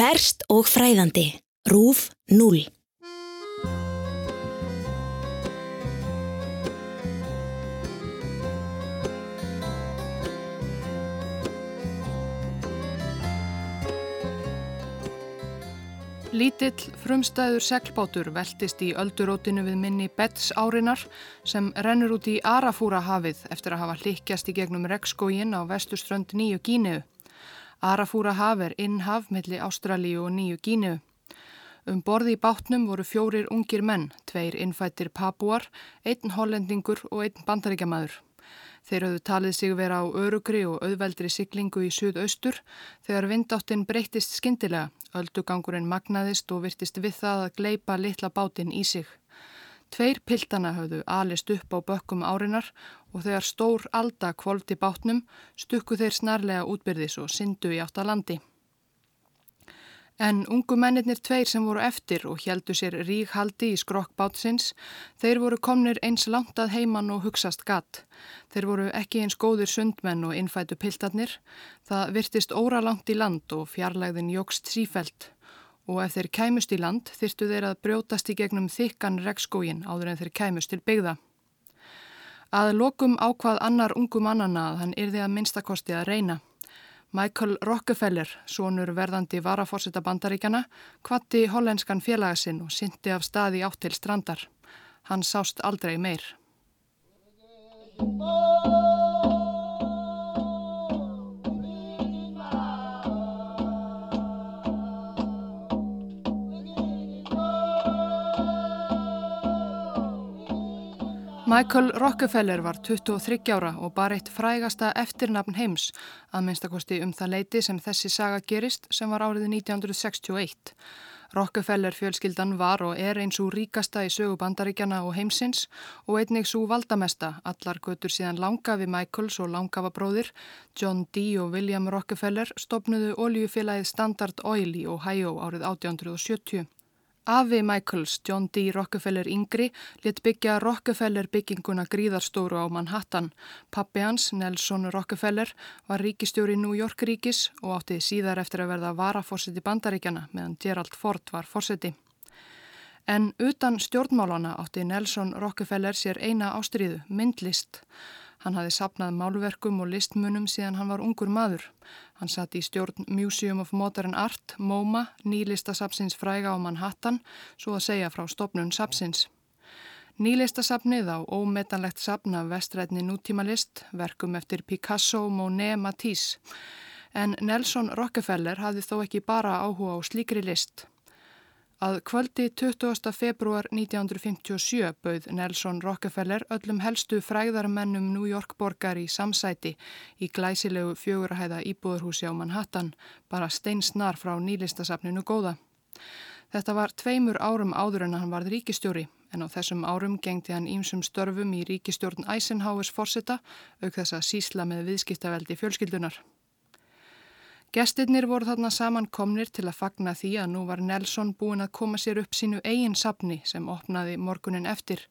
Ferst og fræðandi. Rúf 0. Lítill frumstæður seglbátur veltist í öldurótinu við minni Betts árinar sem rennur út í Arafúra hafið eftir að hafa hlikkjast í gegnum rekskógin á vestuströnd Nýju Gíneu. Arafúra haf er innhaf milli Ástralíu og Nýju Gíneu. Um borði í bátnum voru fjórir ungir menn, tveir innfættir papuar, einn hollendingur og einn bandaríkjamaður. Þeir höfðu talið sig vera á örugri og auðveldri siglingu í suðaustur þegar vindáttinn breyttist skindilega, öldugangurinn magnaðist og virtist við það að gleipa litla bátinn í sig. Tveir piltana höfðu alist upp á bökkum árinar og þegar stór alda kvoldi bátnum stukku þeir snarlega útbyrðis og syndu í áttalandi. En ungu mennirnir tveir sem voru eftir og heldu sér ríkhaldi í skrokk bátsins, þeir voru komnir eins langt að heiman og hugsast gatt. Þeir voru ekki eins góðir sundmenn og innfætu piltarnir. Það virtist óra langt í land og fjarlægðin jógst sífælt. Og ef þeir kæmust í land þyrtu þeir að brjótast í gegnum þykkan rekskógin áður en þeir kæmust til byggða. Að lokum ákvað annar ungu mannana að hann yrði að minnstakosti að reyna. Michael Rockefeller, sonur verðandi varafórseta bandaríkjana, kvatti hollenskan félagasinn og syndi af staði átt til strandar. Hann sást aldrei meir. Michael Rockefeller var 23 ára og bara eitt frægasta eftirnafn heims að minnstakosti um það leiti sem þessi saga gerist sem var árið 1961. Rockefeller fjölskyldan var og er eins og ríkasta í sögu bandaríkjana og heimsins og einnig svo valdamesta allar götur síðan langafi Michaels og langafa bróðir John D. og William Rockefeller stopnuðu oljufélagið Standard Oil í Ohio árið 1870. Afi Michaels, John D. Rockefeller yngri, let byggja Rockefeller bygginguna gríðarstóru á Manhattan. Pappi hans, Nelson Rockefeller, var ríkistjóri New York ríkis og átti síðar eftir að verða varafórseti bandaríkjana meðan Gerald Ford var fórseti. En utan stjórnmálana átti Nelson Rockefeller sér eina ástriðu, myndlist. Hann hafi sapnað málverkum og listmunum síðan hann var ungur maður. Hann satt í stjórn Museum of Modern Art, MoMA, nýlistasapsins fræga á Manhattan, svo að segja frá stopnun sapsins. Nýlistasapnið á ómetanlegt sapna vestrætni nútímalist, verkum eftir Picasso, Monet, Matisse. En Nelson Rockefeller hafði þó ekki bara áhuga á slíkri list. Að kvöldi 20. februar 1957 bauð Nelson Rockefeller öllum helstu fræðarmennum New York borgar í samsæti í glæsilegu fjögurahæða íbúðurhúsi á Manhattan, bara steinsnar frá nýlistasafninu góða. Þetta var tveimur árum áður en hann varð ríkistjóri, en á þessum árum gengti hann ímsum störfum í ríkistjórn Eisenhowers forsetta, auk þess að sísla með viðskiptaveldi fjölskyldunar. Gestirnir voru þarna saman komnir til að fagna því að nú var Nelson búin að koma sér upp sínu eigin sapni sem opnaði morgunin eftir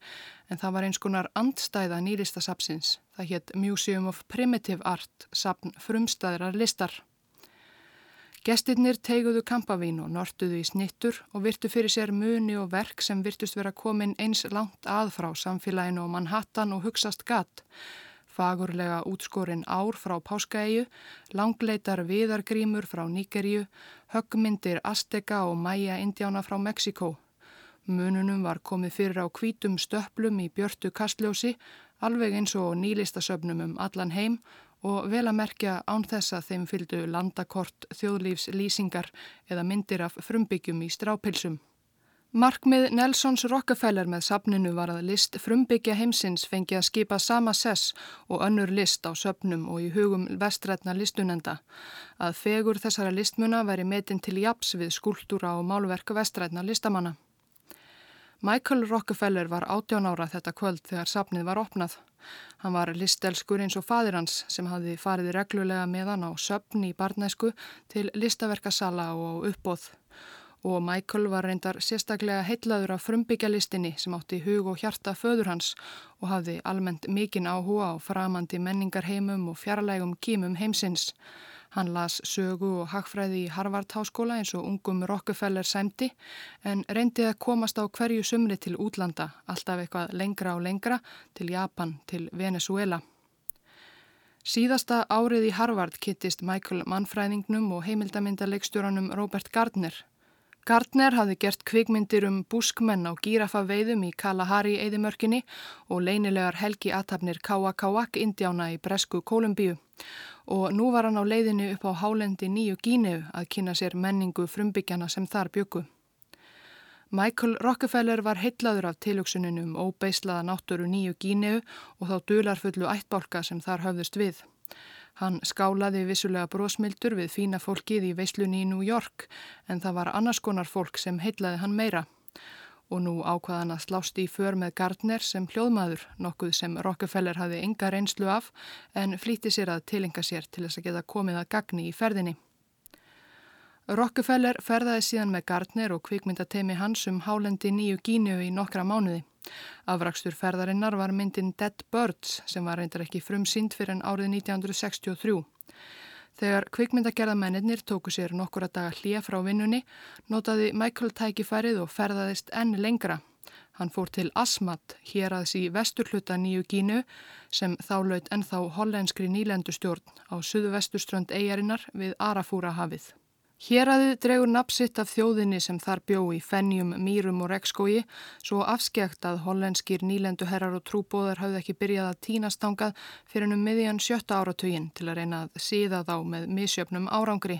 en það var eins konar andstæða nýlistasapsins. Það hétt Museum of Primitive Art, sapn frumstæðrar listar. Gestirnir teiguðu kampavín og nortuðu í snittur og virtu fyrir sér muni og verk sem virtust vera komin eins langt að frá samfélaginu og Manhattan og hugsast gatt fagurlega útskorin ár frá Páskaæju, langleitar viðargrímur frá Níkerju, höggmyndir Azteka og Mæja Indiána frá Mexiko. Mununum var komið fyrir á kvítum stöplum í björtu kastljósi, alveg eins og nýlistasöfnum um allan heim og vel að merkja án þess að þeim fylgdu landakort, þjóðlífs, lýsingar eða myndir af frumbyggjum í strápilsum. Markmið Nelsons Rockefeller með safninu var að list frumbyggja heimsins fengi að skipa sama sess og önnur list á söpnum og í hugum vestrætna listunenda. Að fegur þessara listmuna væri metin til japs við skúltúra og málverku vestrætna listamanna. Michael Rockefeller var 18 ára þetta kvöld þegar safnið var opnað. Hann var listelskur eins og fadir hans sem hafði farið reglulega meðan á söpn í barnæsku til listaverkasala og uppbóð og Michael var reyndar sérstaklega heitlaður af frumbyggjalistinni sem átti hug og hjarta föður hans og hafði almennt mikinn áhuga á framandi menningarheimum og fjarlægum kýmum heimsins. Hann las sögu og hagfræði í Harvard háskóla eins og ungum Rockefeller sæmdi en reyndi að komast á hverju sumri til útlanda, alltaf eitthvað lengra og lengra, til Japan, til Venezuela. Síðasta árið í Harvard kittist Michael mannfræðingnum og heimildamindaleikstjóranum Robert Gardner Gardner hafði gert kvikmyndir um búskmenn á gírafa veiðum í Kalahari eðimörkinni og leinilegar helgi aðtapnir Kawakawak indjána í Bresku Kolumbíu og nú var hann á leiðinu upp á hálendi Nýju Gíneu að kynna sér menningu frumbyggjana sem þar byggu. Michael Rockefeller var heitlaður af tilugsuninu um óbeislaða náttúru Nýju Gíneu og þá dularfullu ættbálka sem þar höfðust við. Hann skálaði vissulega brósmildur við fína fólkið í veislunni í New York en það var annars konar fólk sem heitlaði hann meira. Og nú ákvaðan að slást í för með Gardner sem hljóðmaður, nokkuð sem Rockefeller hafi enga reynslu af en flýtti sér að tilenga sér til þess að geta komið að gagni í ferðinni. Rockefeller ferðaði síðan með Gardner og kvikmyndateimi hans um hálendi nýju gínu í nokkra mánuði. Afrakstur ferðarinnar var myndin Dead Birds sem var reyndar ekki frumsýnd fyrir en árið 1963. Þegar kvikmyndagerðamennir tóku sér nokkura daga hlýja frá vinnunni, notaði Michael tækifærið og ferðaðist enn lengra. Hann fór til Asmat, hér aðs í vesturhluta nýju gínu sem þá laut ennþá hollenskri nýlendustjórn á suðu vesturströnd eigarinnar við Arafúra hafið. Héræðið dregur napsitt af þjóðinni sem þar bjó í fennjum, mýrum og rekskói svo afskjækt að hollenskir nýlenduherrar og trúbóðar hafði ekki byrjað að tínastangað fyrir um miðjan sjötta áratugin til að reyna að síða þá með misjöfnum árangri.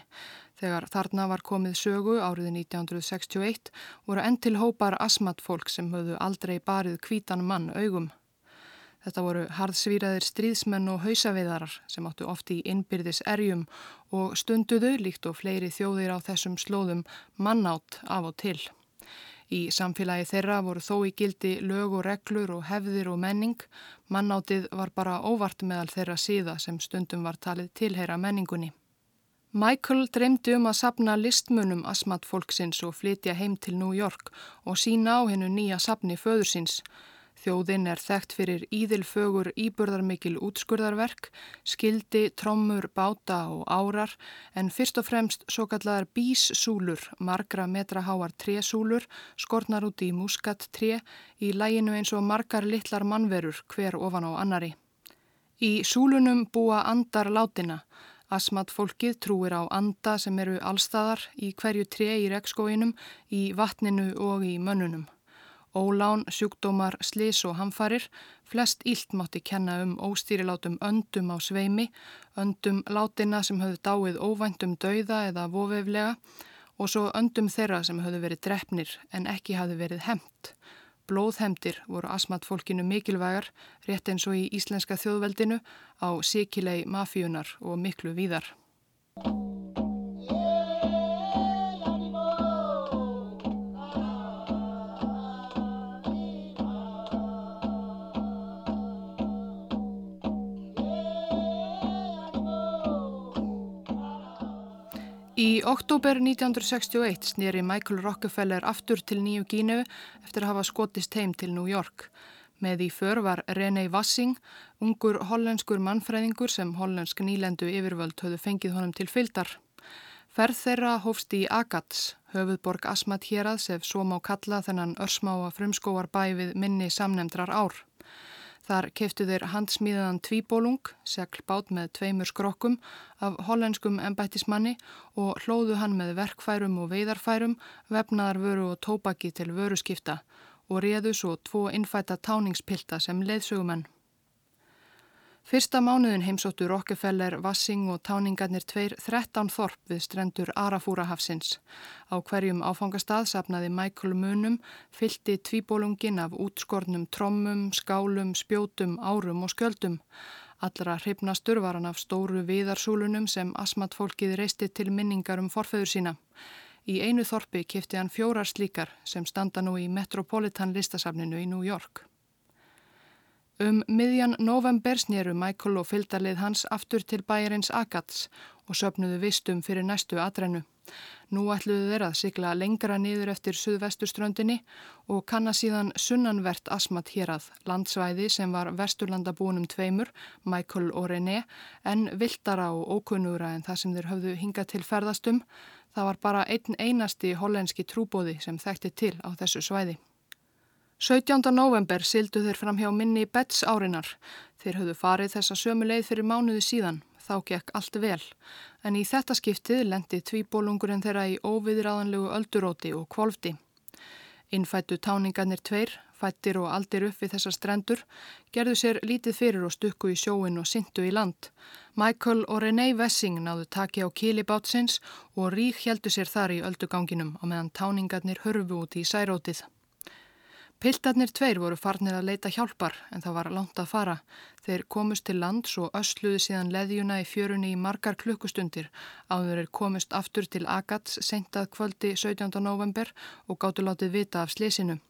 Þegar þarna var komið sögu árið 1961 voru enn til hópar asmatfólk sem höfðu aldrei barið kvítan mann augum. Þetta voru harðsvíraðir stríðsmenn og hausaveiðarar sem áttu oft í innbyrðis erjum og stunduðu líkt og fleiri þjóðir á þessum slóðum mannátt af og til. Í samfélagi þeirra voru þó í gildi lög og reglur og hefðir og menning. Mannáttið var bara óvart meðal þeirra síða sem stundum var talið tilheyra menningunni. Michael dreymdi um að sapna listmunum asmatfólksins og flytja heim til New York og sína á hennu nýja sapni föðursins. Þjóðin er þekkt fyrir íðilfögur íburðarmikil útskurðarverk, skildi, trommur, báta og árar en fyrst og fremst svo kallar bíssúlur, margra metra háar trésúlur, skornar út í muskat tré í læginu eins og margar litlar mannverur hver ofan á annari. Í súlunum búa andar látina. Asmat fólkið trúir á anda sem eru allstaðar í hverju tré í rekskóinum, í vatninu og í mönnunum. Ólán, sjúkdómar, slis og hamfarir, flest ílt mátti kenna um óstýrilátum öndum á sveimi, öndum látina sem höfðu dáið óvæntum dauða eða vofeflega og svo öndum þeirra sem höfðu verið drefnir en ekki hafðu verið hemt. Blóðhemdir voru asmatfólkinu mikilvægar, rétt eins og í Íslenska þjóðveldinu á síkilei mafíunar og miklu víðar. Í oktober 1961 snýri Michael Rockefeller aftur til Nýju Gínu eftir að hafa skotist heim til New York. Með í för var René Wassing, ungur hollenskur mannfræðingur sem hollensk nýlendu yfirvöld höfðu fengið honum til fyldar. Ferð þeirra hófst í Agats, höfuðborg Asmat Hérað sem svo má kalla þennan örsmáa frumskóar bæ við minni samnemdrar ár. Þar keftu þeir handsmíðaðan tvíbólung, seglbát með tveimur skrokkum af hollenskum embættismanni og hlóðu hann með verkfærum og veidarfærum, vefnaðar vöru og tópaki til vöruskipta og réðu svo tvo innfætta táningspilta sem leiðsögumenn. Fyrsta mánuðin heimsóttu Rockefeller, Vassing og táningarnir tveir 13 þorp við strendur Arafúrahafsins. Á hverjum áfangastað sapnaði Michael Munum fylti tvíbólungin af útskornum trommum, skálum, spjótum, árum og skjöldum. Allra hrifnastur var hann af stóru viðarsúlunum sem asmatfólkið reisti til minningar um forföður sína. Í einu þorpi kifti hann fjórar slíkar sem standa nú í Metropolitan listasafninu í New York. Um miðjan november snýru Michael og fylgdarlið hans aftur til bæjarins Agats og söpnuðu vistum fyrir næstu atrennu. Nú ætluðu þeir að sigla lengra niður eftir suðvesturströndinni og kanna síðan sunnanvert asmat hér að landsvæði sem var vesturlandabúnum tveimur, Michael og René, en viltara og ókunnura en það sem þeir höfðu hingað til ferðastum. Það var bara einn einasti hollenski trúbóði sem þekkti til á þessu svæði. 17. november sildu þeir fram hjá minni Betts árinar. Þeir höfðu farið þessa sömu leið fyrir mánuði síðan. Þá gekk allt vel. En í þetta skiptið lendi tvíbólungurinn þeirra í óviðræðanlegu ölduróti og kvolfti. Innfættu táningarnir tveir, fættir og aldir upp við þessar strendur, gerðu sér lítið fyrir og stukku í sjóin og syndu í land. Michael og René Wessing náðu taki á kílibátsins og rík heldu sér þar í ölduganginum á meðan táningarnir hörfu út í særótið. Piltarnir tveir voru farnir að leita hjálpar en það var langt að fara. Þeir komust til lands og ösluði síðan leðjuna í fjörunni í margar klukkustundir. Áður er komust aftur til Agats sentað kvöldi 17. november og gáttu látið vita af slesinu.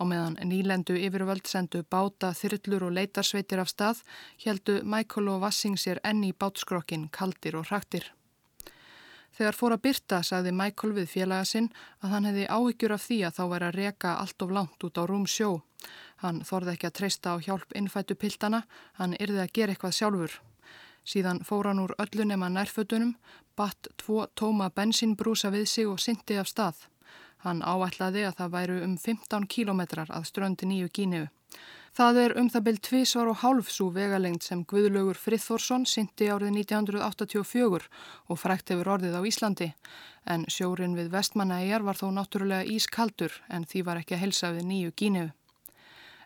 Á meðan nýlendu yfirvöld sendu báta, þyrllur og leitarsveitir af stað heldu Michael og Vassing sér enni í bátskrokkin, kaldir og hraktir. Þegar fór að byrta sagði Michael við félaga sinn að hann hefði áhyggjur af því að þá væri að reka allt of langt út á rúm sjó. Hann þorði ekki að treysta á hjálp innfættu piltana, hann yrði að gera eitthvað sjálfur. Síðan fór hann úr öllu nema nærfötunum, batt tvo tóma bensínbrúsa við sig og syndi af stað. Hann áætlaði að það væru um 15 kílometrar að ströndi nýju gíniu. Það er um það byrj tvísvar og hálf svo vegalengt sem Guðlaugur Friðþórsson syndi árið 1984 og frækt hefur orðið á Íslandi. En sjórin við vestmanæjar var þó náttúrulega ískaldur en því var ekki að helsa við nýju gínu.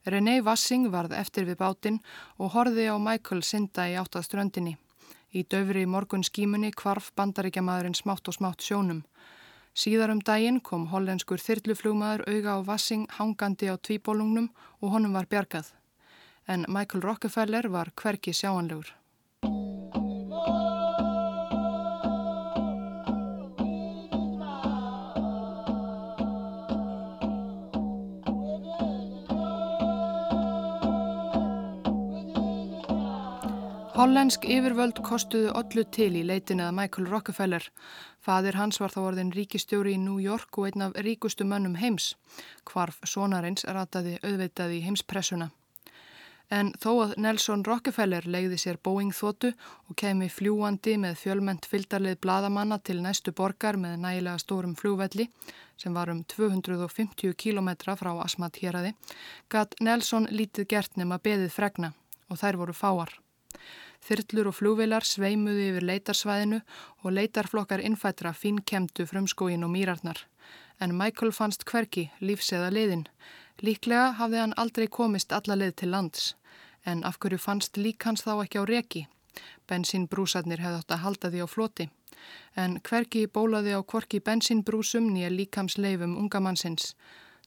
René Vassing varð eftir við bátinn og horði á Michael synda í áttaströndinni. Í döfri morgun skímunni kvarf bandaríkjamaðurinn smátt og smátt sjónum. Síðar um daginn kom hollenskur þyrluflugmaður auga á Vassing hangandi á tvíbólungnum og honum var bjargað. En Michael Rockefeller var hverki sjáanlegur. Hollensk yfirvöld kostuðu öllu til í leitin eða Michael Rockefeller. Fadir hans var þá orðin ríkistjóri í New York og einn af ríkustu mönnum heims. Hvarf sonarins rataði auðvitaði heimspressuna. En þó að Nelson Rockefeller legði sér Boeing þóttu og kemi fljúandi með fjölment fyldarlið bladamanna til næstu borgar með nægilega stórum flúvelli sem var um 250 km frá Asmat héræði, gatt Nelson lítið gert nema beðið fregna og þær voru fáar. Þyrllur og flúvilar sveimuði yfir leitarsvæðinu og leitarflokkar innfættra fín kemdu frumskóin og mýrarnar. En Michael fannst hverki, lífseða liðin. Líklega hafði hann aldrei komist alla leið til lands. En af hverju fannst lík hans þá ekki á reki? Bensínbrúsarnir hefði átt að halda því á floti. En hverki bólaði á kvorki bensínbrúsum nýja líkamsleifum ungamannsins.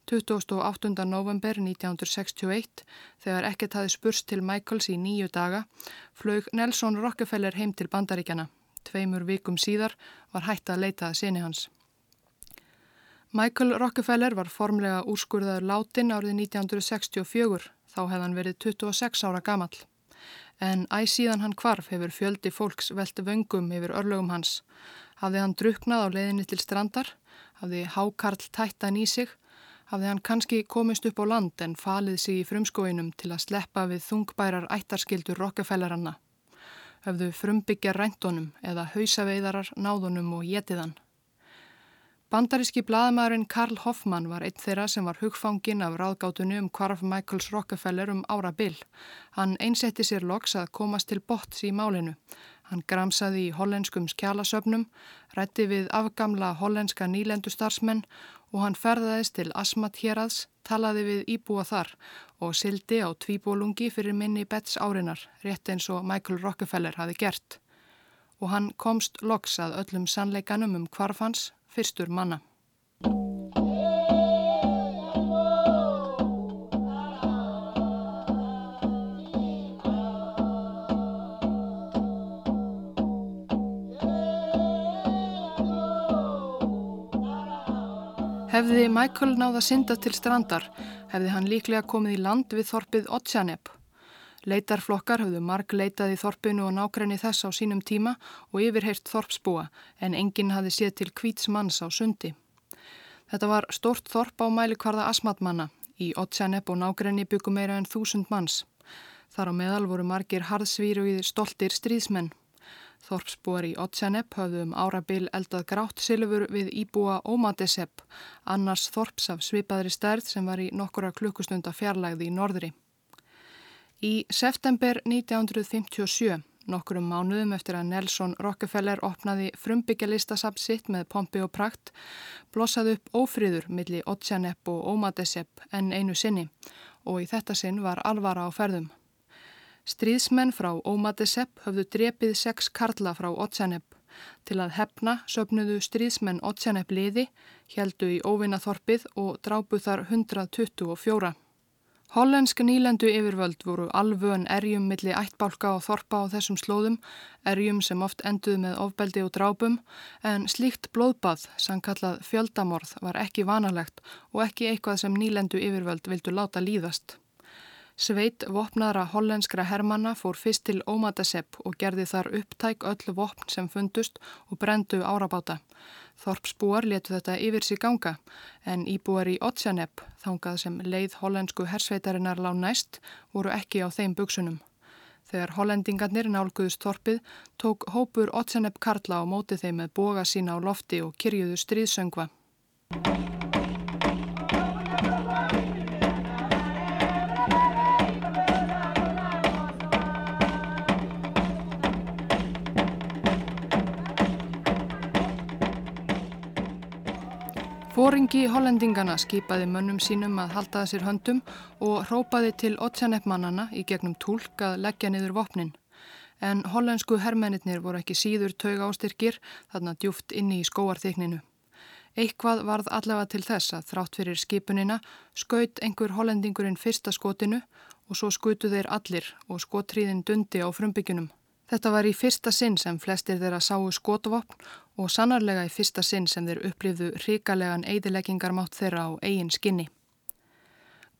28. november 1961, þegar ekkert hafi spurst til Michaels í nýju daga, flög Nelson Rockefeller heim til bandaríkjana. Tveimur vikum síðar var hægt að leita að sinni hans. Michael Rockefeller var formlega úrskurðaður látin árið 1964, þá hefði hann verið 26 ára gamal. En æsíðan hann kvarf hefur fjöldi fólks velti vöngum yfir örlögum hans. Hafði hann druknað á leiðinni til strandar, hafði hákarl tættan í sig, hafði hann kannski komist upp á land en falið sig í frumskóinum til að sleppa við þungbærar ættarskildur Rockefelleranna. Höfðu frumbyggja ræntonum eða hausaveidarar náðunum og jetiðan. Bandaríski bladamæðurinn Karl Hoffmann var einn þeirra sem var hugfangin af ráðgátunni um kvarf Michaels Rockefeller um ára byll. Hann einsetti sér loks að komast til botts í málinu. Hann gramsaði í hollenskum skjálasöfnum, rætti við afgamla hollenska nýlendustarsmenn og hann ferðaðist til Asmat hérads, talaði við íbúa þar og sildi á tvíbólungi fyrir minni Betts árinar, rétt eins og Michael Rockefeller hafi gert. Og hann komst loks að öllum sannleikanum um kvarfans fyrstur manna. Hefði Michael náða synda til strandar, hefði hann líklega komið í land við þorpið Otsjanep Leitarflokkar höfðu marg leitað í þorpinu og nákrenni þess á sínum tíma og yfirheirt þorpsbúa en enginn hafi séð til kvíts manns á sundi. Þetta var stort þorp á mælikvarða asmatmanna. Í Otsjanep og nákrenni byggum meira en þúsund manns. Þar á meðal voru margir harðsvíruðið stoltir stríðsmenn. Þorpsbúar í Otsjanep höfðu um árabil eldað grátt silfur við íbúa Ómatesepp, annars þorps af svipaðri stærð sem var í nokkura klukkustunda fjarlægði í norðri. Í september 1957, nokkurum mánuðum eftir að Nelson Rockefeller opnaði frumbyggjalista sitt með pompi og prakt, blossaði upp ófríður milli Otsjanepp og Ómatesepp en einu sinni og í þetta sinn var alvara á ferðum. Stríðsmenn frá Ómatesepp höfðu drepið sex karla frá Otsjanepp. Til að hefna söpnuðu stríðsmenn Otsjanepp liði, heldu í óvinnaþorpið og drápu þar 124. Hollensk nýlendu yfirvöld voru alvön erjum milli ættbálka og þorpa á þessum slóðum, erjum sem oft enduð með ofbeldi og drápum, en slíkt blóðbað, sannkallað fjöldamorð, var ekki vanalegt og ekki eitthvað sem nýlendu yfirvöld vildu láta líðast. Sveit vopnaðra hollenskra hermanna fór fyrst til Ómatasepp og gerði þar upptæk öllu vopn sem fundust og brendu árabáta. Þorpsbúar letu þetta yfir sig ganga en íbúar í Otsjanepp, þangað sem leið hollensku hersveitarinnar lág næst, voru ekki á þeim buksunum. Þegar hollendingarnir nálguðust þorpið tók hópur Otsjanepp Karla á móti þeim með boga sína á lofti og kyrjuðu stríðsöngva. Fóringi hollendingana skipaði mönnum sínum að haldaða sér höndum og hrópaði til Otsjaneppmannana í gegnum tólk að leggja niður vopnin. En hollensku herrmennir voru ekki síður tauga ástyrkir þarna djúft inni í skóarþykninu. Eitthvað varð allavega til þess að þrátt fyrir skipunina skaut einhver hollendingurinn fyrsta skotinu og svo skutu þeir allir og skottriðin dundi á frumbyggjunum. Þetta var í fyrsta sinn sem flestir þeirra sáu skotvopn og sannarlega í fyrsta sinn sem þeir upplifðu ríkalegan eidileggingarmátt þeirra á eigin skinni.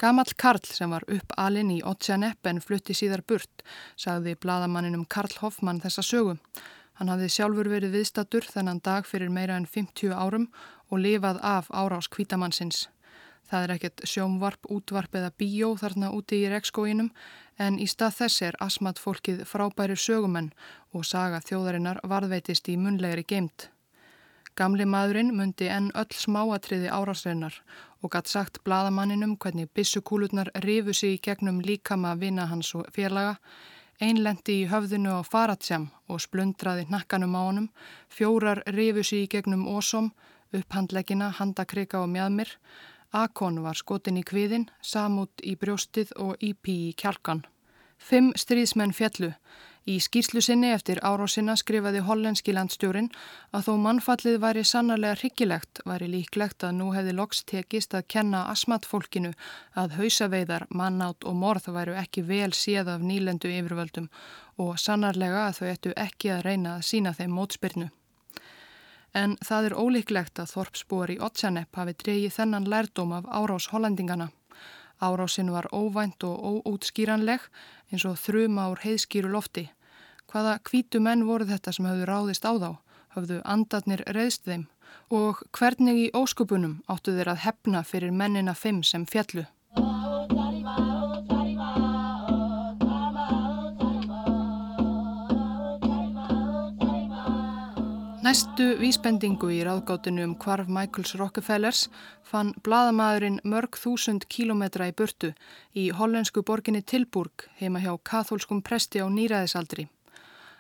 Gamall Karl sem var upp alinn í Otsjanepp en flutti síðar burt, sagði bladamanninum Karl Hoffmann þessa sögu. Hann hafði sjálfur verið viðstatur þennan dag fyrir meira en 50 árum og lifað af árás kvítamannsins. Það er ekkert sjómvarp, útvarp eða bíó þarna úti í rekskóinum en í stað þess er asmat fólkið frábæri sögumenn og saga þjóðarinnar varðveitist í munlegri geimt. Gamli maðurinn myndi enn öll smáatriði árásreinar og gatt sagt bladamanninum hvernig bissukúlutnar rifu sig í gegnum líkama vina hans og fjarlaga, einlendi í höfðinu á faratsjam og splundraði nakkanum á honum, fjórar rifu sig í gegnum ósom, upphandleggina, handakryka og mjadmir, Akon var skotin í kviðin, Samút í brjóstið og Ípi í kjalkan. Fimm stríðsmenn fjallu. Í skýrslu sinni eftir árásina skrifaði hollenski landstjórin að þó mannfallið væri sannarlega hryggilegt, væri líklegt að nú hefði loks tekist að kenna asmatfólkinu að hausaveiðar, mannátt og morð væru ekki vel séð af nýlendu yfirvöldum og sannarlega að þau ættu ekki að reyna að sína þeim mótspyrnu en það er ólíklegt að Þorpsbúar í Otsjanepp hafi dreyið þennan lærdóm af árás hollendingana. Árásin var óvænt og óútskýranleg eins og þrjum ár heiðskýru lofti. Hvaða kvítu menn voru þetta sem hafðu ráðist á þá? Hafðu andatnir reyðst þeim? Og hvernig í óskupunum áttu þeir að hefna fyrir mennina fimm sem fjallu? Næstu vísbendingu í ráðgátinu um kvarf Michaels Rockefellers fann bladamæðurinn mörg þúsund kílometra í burtu í hollensku borginni Tilburg heima hjá katholskum presti á nýræðisaldri.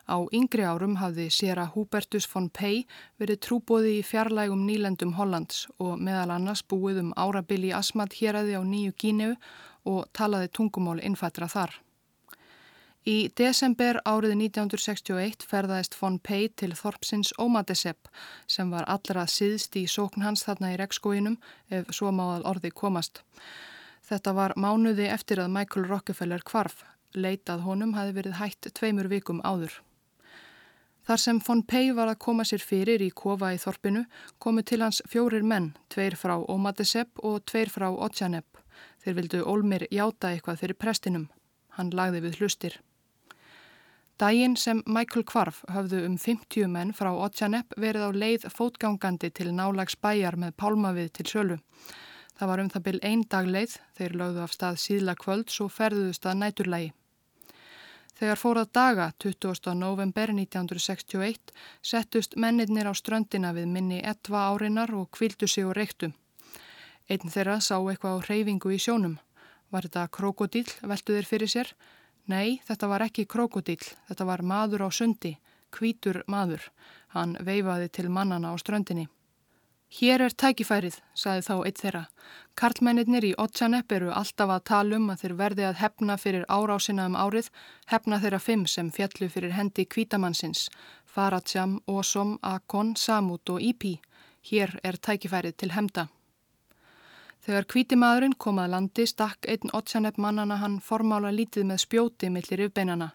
Á yngri árum hafði séra Hubertus von Pei verið trúbóði í fjarlægum nýlendum Hollands og meðal annars búið um árabili asmat hér aði á nýju Gíneu og talaði tungumál innfættra þar. Í desember árið 1961 ferðaðist von Pei til Þorpsins Ómadesepp sem var allra síðst í sókn hans þarna í rekskóinum ef svo máðal orði komast. Þetta var mánuði eftir að Michael Rockefeller kvarf. Leitað honum hafi verið hætt tveimur vikum áður. Þar sem von Pei var að koma sér fyrir í kofa í Þorpinu komu til hans fjórir menn, tveir frá Ómadesepp og tveir frá Otsjanepp. Þeir vildu Olmir játa eitthvað fyrir prestinum. Hann lagði við hlustir. Dægin sem Michael Kvarf höfðu um 50 menn frá Otjanepp verið á leið fótgangandi til nálags bæjar með pálmavið til sölu. Það var um það byl einn dag leið, þeir lögðu af stað síðla kvöld svo ferðuðust að næturlægi. Þegar fórað daga 20. november 1961 settust mennirnir á ströndina við minni etva árinar og kvildu sig og reyktu. Einn þeirra sá eitthvað á reyfingu í sjónum. Var þetta krokodíl, veldu þeir fyrir sér? Nei, þetta var ekki krokodíl, þetta var maður á sundi, kvítur maður. Hann veifaði til mannana á ströndinni. Hér er tækifærið, saði þá eitt þeirra. Karlmennir í Otsanepp eru alltaf að tala um að þeir verði að hefna fyrir árásina um árið, hefna þeirra fimm sem fjallu fyrir hendi kvítamannsins, Faratsjam, Osom, Akon, Samut og Ípi. Hér er tækifærið til hemda. Þegar kvítimaðurinn kom að landi stakk einn Otsanepp mannana hann formála lítið með spjóti millir yfbeinana.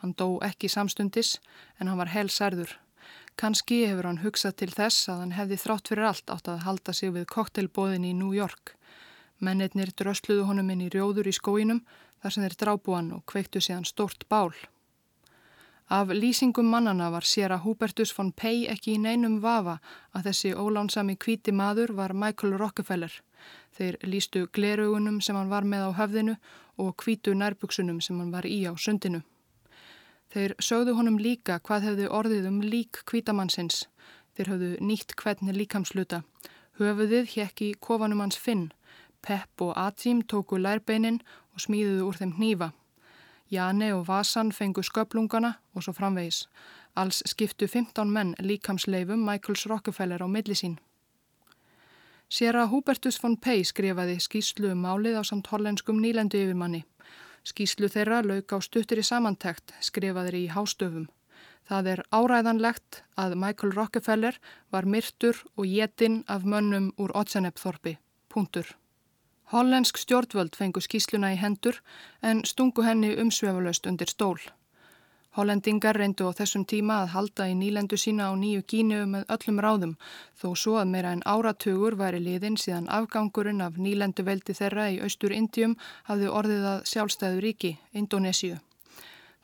Hann dó ekki samstundis en hann var helsærður. Kanski hefur hann hugsað til þess að hann hefði þrátt fyrir allt átt að halda sig við koktelbóðin í New York. Mennirnir drösluðu honum inn í rjóður í skóinum þar sem þeir drábu hann og kveiktu síðan stórt bál. Af lýsingum mannana var sér að Hubertus von Pei ekki í neinum vafa að þessi ólánsami kvíti maður var Michael Rockefeller. Þeir lístu glerugunum sem hann var með á höfðinu og kvítu nærbuksunum sem hann var í á sundinu. Þeir sögðu honum líka hvað hefði orðið um lík kvítamannsins. Þeir höfðu nýtt hvern líkamsluta. Höfuðið hjekki kofanum hans Finn. Pepp og Atim tóku lærbeinin og smíðuðu úr þeim hnífa. Jane og Vasan fengu sköplungana og svo framvegis. Alls skiptu 15 menn líkamsleifum Michaels Rockefeller á millisín. Sér að Hubertus von Pei skrifaði skýslu um málið á samt hollenskum nýlendu yfirmanni. Skýslu þeirra lauk á stuttir í samantækt, skrifaðir í hástöfum. Það er áræðanlegt að Michael Rockefeller var myrtur og jetinn af mönnum úr Otsenep-þorpi. Punktur. Hollensk stjórnvöld fengu skýsluna í hendur en stungu henni umsvefalöst undir stól. Hollendingar reyndu á þessum tíma að halda í nýlendu sína á nýju kínu með öllum ráðum þó svo að meira en áratugur væri liðin síðan afgangurinn af nýlendu veldi þeirra í austur Indium hafði orðið að sjálfstæðu ríki, Indonésiu.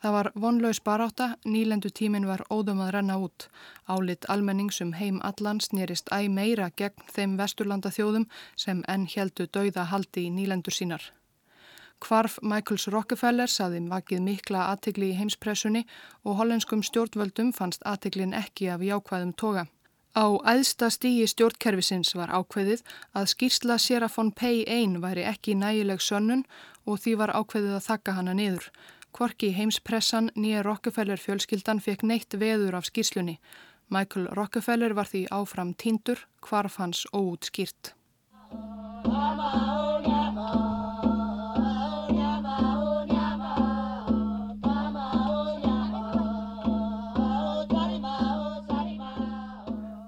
Það var vonlaus baráta, nýlendu tímin var óðum að renna út. Álit almenningsum heim allans nýrist æg meira gegn þeim vesturlanda þjóðum sem enn heldu dauða haldi í nýlendur sínar. Kvarf Michaels Rockefeller saði vakið mikla aðtegli í heimspressunni og hollenskum stjórnvöldum fannst aðteglin ekki af jákvæðum toga. Á æðsta stígi stjórnkerfisins var ákveðið að skýrsla Serafon Pei einn væri ekki nægileg sönnun og því var ákveðið að þakka hana niður. Kvorki heimspressan nýja Rockefeller fjölskyldan fekk neitt veður af skýrslunni. Michael Rockefeller var því áfram tíndur, kvarf hans óút skýrt.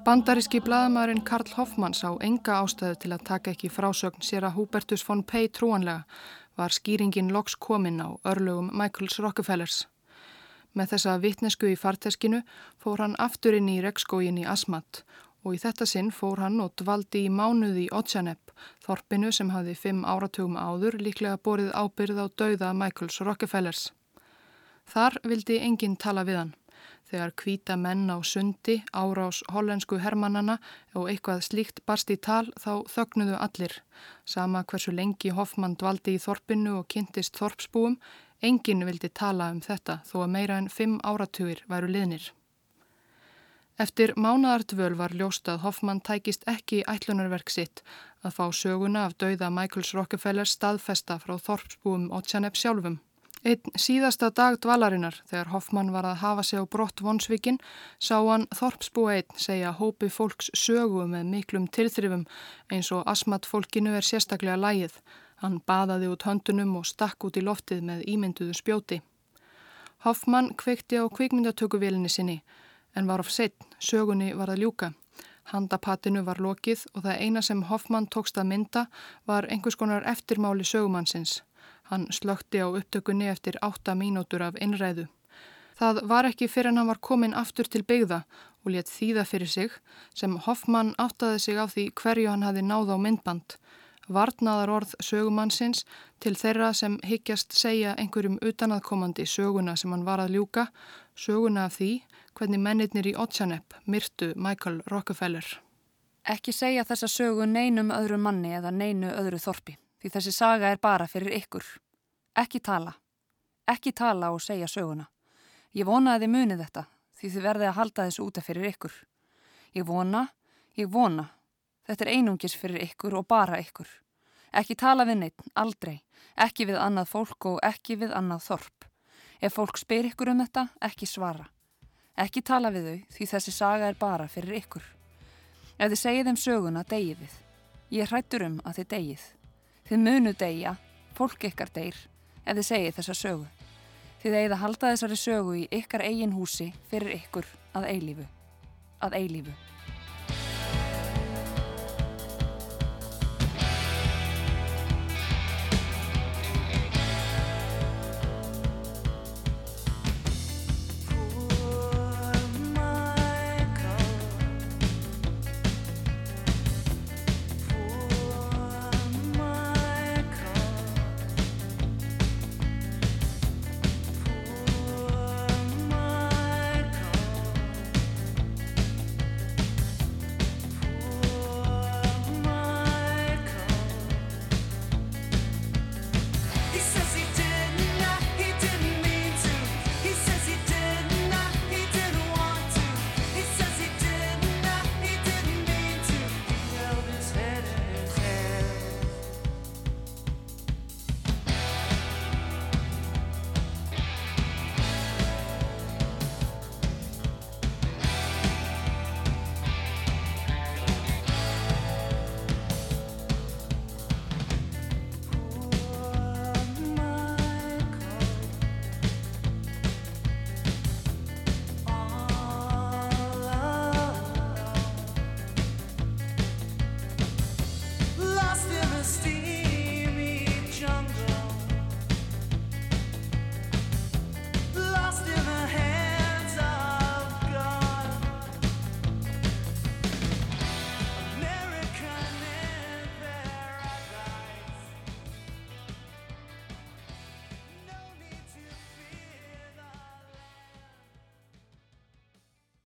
Bandaríski blaðamærin Karl Hoffmann sá enga ástæðu til að taka ekki frásögn sér að Hubertus von Pei trúanlega var skýringin loks komin á örlögum Michaels Rockefellers. Með þessa vittnesku í farteskinu fór hann aftur inn í rekskógin í Asmat og í þetta sinn fór hann og dvaldi í mánuði í Otjanep, þorpinu sem hafði fimm áratugum áður líklega borið ábyrð á dauða Michaels Rockefellers. Þar vildi enginn tala við hann þegar kvíta menn á sundi, árás hollensku hermannana og eitthvað slíkt barst í tal þá þögnuðu allir. Sama hversu lengi Hoffmann dvaldi í þorpinu og kynntist þorpsbúum, enginn vildi tala um þetta þó að meira en fimm áratugir væru liðnir. Eftir mánadartvöl var ljóst að Hoffmann tækist ekki ætlunarverk sitt að fá söguna af dauða Michaels Rockefeller staðfesta frá þorpsbúum og tjanep sjálfum. Einn síðasta dag dvalarinnar þegar Hoffmann var að hafa sig á brott vonsvikinn sá hann Þorpsbú einn segja hópi fólks sögu með miklum tilþrifum eins og asmat fólkinu er sérstaklega lægið. Hann baðaði út höndunum og stakk út í loftið með ímynduðu spjóti. Hoffmann kveikti á kvikmyndatökuvélinni sinni en var of setn, sögunni var að ljúka. Handapatinu var lokið og það eina sem Hoffmann tókst að mynda var einhvers konar eftirmáli sögumannsins. Hann slökti á upptökunni eftir átta mínútur af innræðu. Það var ekki fyrir en hann var komin aftur til byggða og létt þýða fyrir sig sem Hoffmann áttaði sig á því hverju hann hafi náð á myndband. Varnaðar orð sögumannsins til þeirra sem higgjast segja einhverjum utanaðkomandi söguna sem hann var að ljúka, söguna af því hvernig mennirnir í Otsjanepp myrtu Michael Rockefeller. Ekki segja þessa sögu neinum öðru manni eða neinu öðru þorpi, því þessi saga er bara fyrir ykkur. Ekki tala. Ekki tala og segja söguna. Ég vona að þið munið þetta, því þið verðið að halda þessu útaf fyrir ykkur. Ég vona, ég vona. Þetta er einungis fyrir ykkur og bara ykkur. Ekki tala við neitt, aldrei. Ekki við annað fólk og ekki við annað þorp. Ef fólk spyr ykkur um þetta, ekki svara. Ekki tala við þau, því þessi saga er bara fyrir ykkur. Ef þið segið þeim söguna, degið þið. Ég hrættur um að þið degið. Þið munu degja, fólk ykkar deyr, ef þið segið þessa sögu. Þið eigið að halda þessari sögu í ykkar eigin húsi fyrir ykkur að eilífu. Að eilífu.